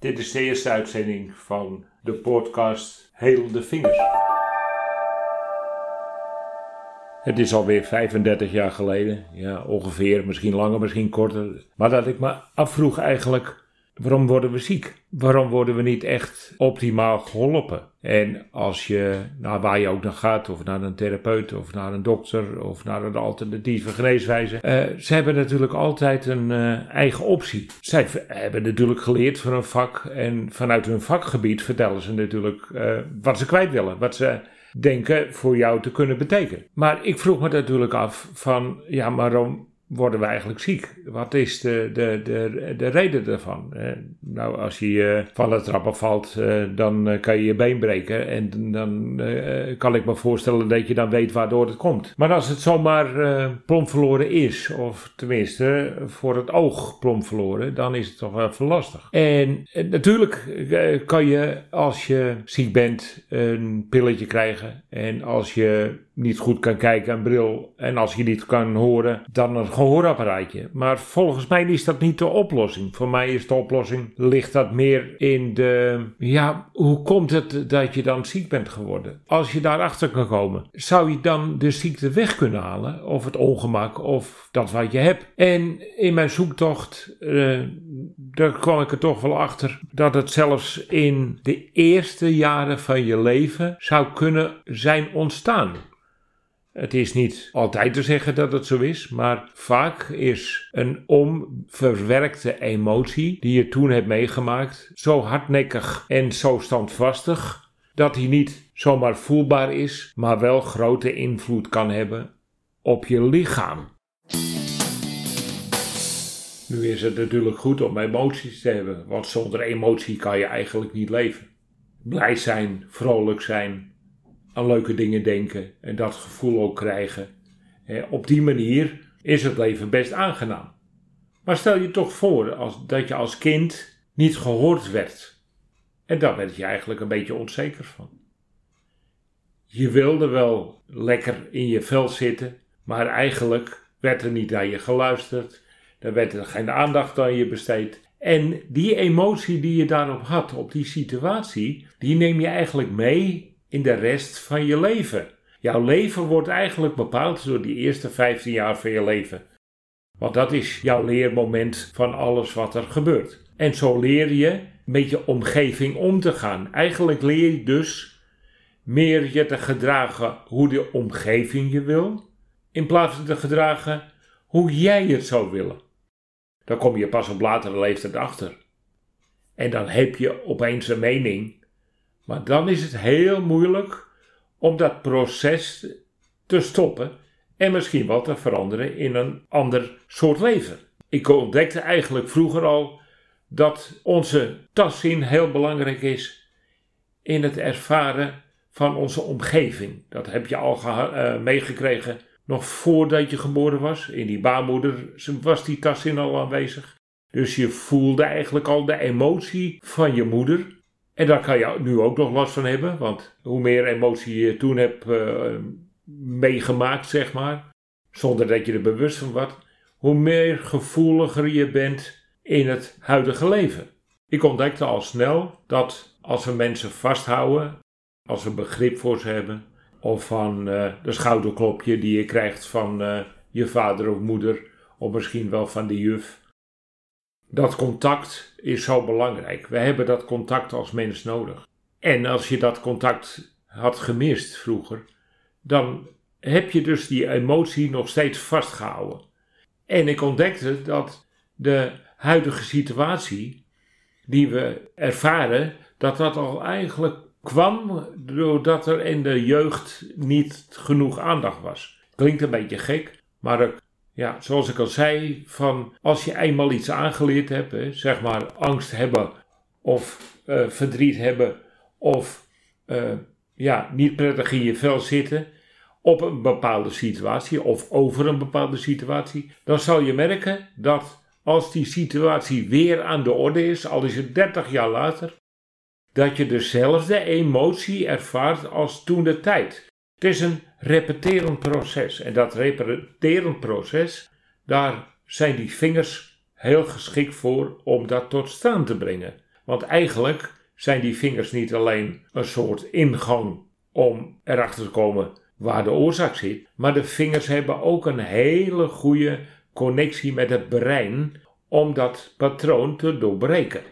Dit is de eerste uitzending van de podcast Heel de Vingers. Het is alweer 35 jaar geleden, ja ongeveer, misschien langer, misschien korter. Maar dat ik me afvroeg eigenlijk Waarom worden we ziek? Waarom worden we niet echt optimaal geholpen? En als je, naar waar je ook naar gaat, of naar een therapeut, of naar een dokter, of naar een alternatieve geneeswijze, uh, ze hebben natuurlijk altijd een uh, eigen optie. Zij hebben natuurlijk geleerd van een vak en vanuit hun vakgebied vertellen ze natuurlijk uh, wat ze kwijt willen, wat ze denken voor jou te kunnen betekenen. Maar ik vroeg me natuurlijk af van, ja, maar waarom worden we eigenlijk ziek? Wat is de, de, de, de reden daarvan? Eh, nou, als je uh, van de trap valt, uh, dan uh, kan je je been breken. En dan kan ik me voorstellen dat je dan weet waardoor het komt. Maar als het zomaar plomp verloren is, of tenminste voor het oog plomp verloren, dan is het toch wel even lastig. En natuurlijk kan je, als je ziek bent, een pilletje krijgen. En als je niet goed kan kijken, een bril. En als je niet kan horen, dan een gehoorapparaatje. Maar volgens mij is dat niet de oplossing. Voor mij is de oplossing, ligt dat meer in de, ja, hoe komt het dat je dan ziek bent geworden? Als je daarachter kan komen, zou je dan de ziekte weg kunnen halen? Of het ongemak, of dat wat je hebt? En in mijn zoektocht, uh, daar kwam ik er toch wel achter dat het zelfs in de eerste jaren van je leven zou kunnen zijn ontstaan. Het is niet altijd te zeggen dat het zo is, maar vaak is een onverwerkte emotie die je toen hebt meegemaakt zo hardnekkig en zo standvastig dat die niet zomaar voelbaar is, maar wel grote invloed kan hebben op je lichaam. Nu is het natuurlijk goed om emoties te hebben, want zonder emotie kan je eigenlijk niet leven. Blij zijn, vrolijk zijn, aan leuke dingen denken en dat gevoel ook krijgen. op die manier is het leven best aangenaam. Maar stel je toch voor als, dat je als kind niet gehoord werd. En daar werd je eigenlijk een beetje onzeker van. Je wilde wel lekker in je vel zitten, maar eigenlijk werd er niet naar je geluisterd. Er werd er geen aandacht aan je besteed. En die emotie die je daarop had, op die situatie, die neem je eigenlijk mee in de rest van je leven. Jouw leven wordt eigenlijk bepaald door die eerste 15 jaar van je leven. Want dat is jouw leermoment van alles wat er gebeurt. En zo leer je met je omgeving om te gaan. Eigenlijk leer je dus meer je te gedragen hoe de omgeving je wil, in plaats van te gedragen hoe jij het zou willen. Dan kom je pas op latere leeftijd achter. En dan heb je opeens een mening maar dan is het heel moeilijk om dat proces te stoppen en misschien wel te veranderen in een ander soort leven. Ik ontdekte eigenlijk vroeger al dat onze tastzin heel belangrijk is in het ervaren van onze omgeving. Dat heb je al uh, meegekregen nog voordat je geboren was. In die baarmoeder was die tastzin al aanwezig. Dus je voelde eigenlijk al de emotie van je moeder. En daar kan je nu ook nog last van hebben, want hoe meer emotie je toen hebt uh, meegemaakt, zeg maar, zonder dat je er bewust van was, hoe meer gevoeliger je bent in het huidige leven. Ik ontdekte al snel dat als we mensen vasthouden, als we begrip voor ze hebben, of van uh, de schouderklopje die je krijgt van uh, je vader of moeder, of misschien wel van de juf, dat contact is zo belangrijk. We hebben dat contact als mens nodig. En als je dat contact had gemist vroeger, dan heb je dus die emotie nog steeds vastgehouden. En ik ontdekte dat de huidige situatie die we ervaren, dat dat al eigenlijk kwam doordat er in de jeugd niet genoeg aandacht was. Klinkt een beetje gek, maar ja, zoals ik al zei, van als je eenmaal iets aangeleerd hebt, hè, zeg maar angst hebben of uh, verdriet hebben of uh, ja, niet prettig in je vel zitten op een bepaalde situatie of over een bepaalde situatie, dan zal je merken dat als die situatie weer aan de orde is, al is het 30 jaar later, dat je dezelfde emotie ervaart als toen de tijd. Het is een repeterend proces. En dat repeterend proces, daar zijn die vingers heel geschikt voor om dat tot staan te brengen. Want eigenlijk zijn die vingers niet alleen een soort ingang om erachter te komen waar de oorzaak zit, maar de vingers hebben ook een hele goede connectie met het brein om dat patroon te doorbreken.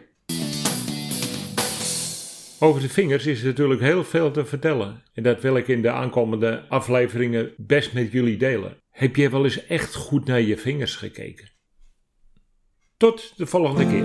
Over de vingers is natuurlijk heel veel te vertellen en dat wil ik in de aankomende afleveringen best met jullie delen. Heb je wel eens echt goed naar je vingers gekeken? Tot de volgende keer.